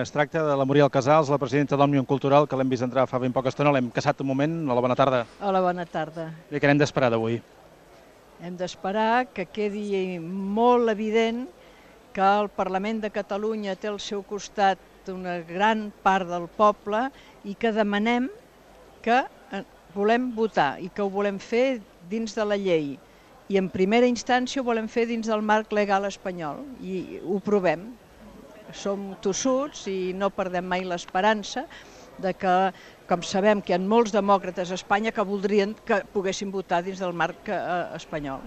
Es tracta de la Muriel Casals, la presidenta d'Òmnium Cultural, que l'hem vist entrar fa ben poca estona, l'hem caçat un moment. Hola, bona tarda. Hola, bona tarda. I què n'hem d'esperar d'avui? Hem d'esperar que quedi molt evident que el Parlament de Catalunya té al seu costat una gran part del poble i que demanem que eh, volem votar i que ho volem fer dins de la llei. I en primera instància ho volem fer dins del marc legal espanyol i ho provem som tossuts i no perdem mai l'esperança de que, com sabem que hi ha molts demòcrates a Espanya que voldrien que poguessin votar dins del marc eh, espanyol.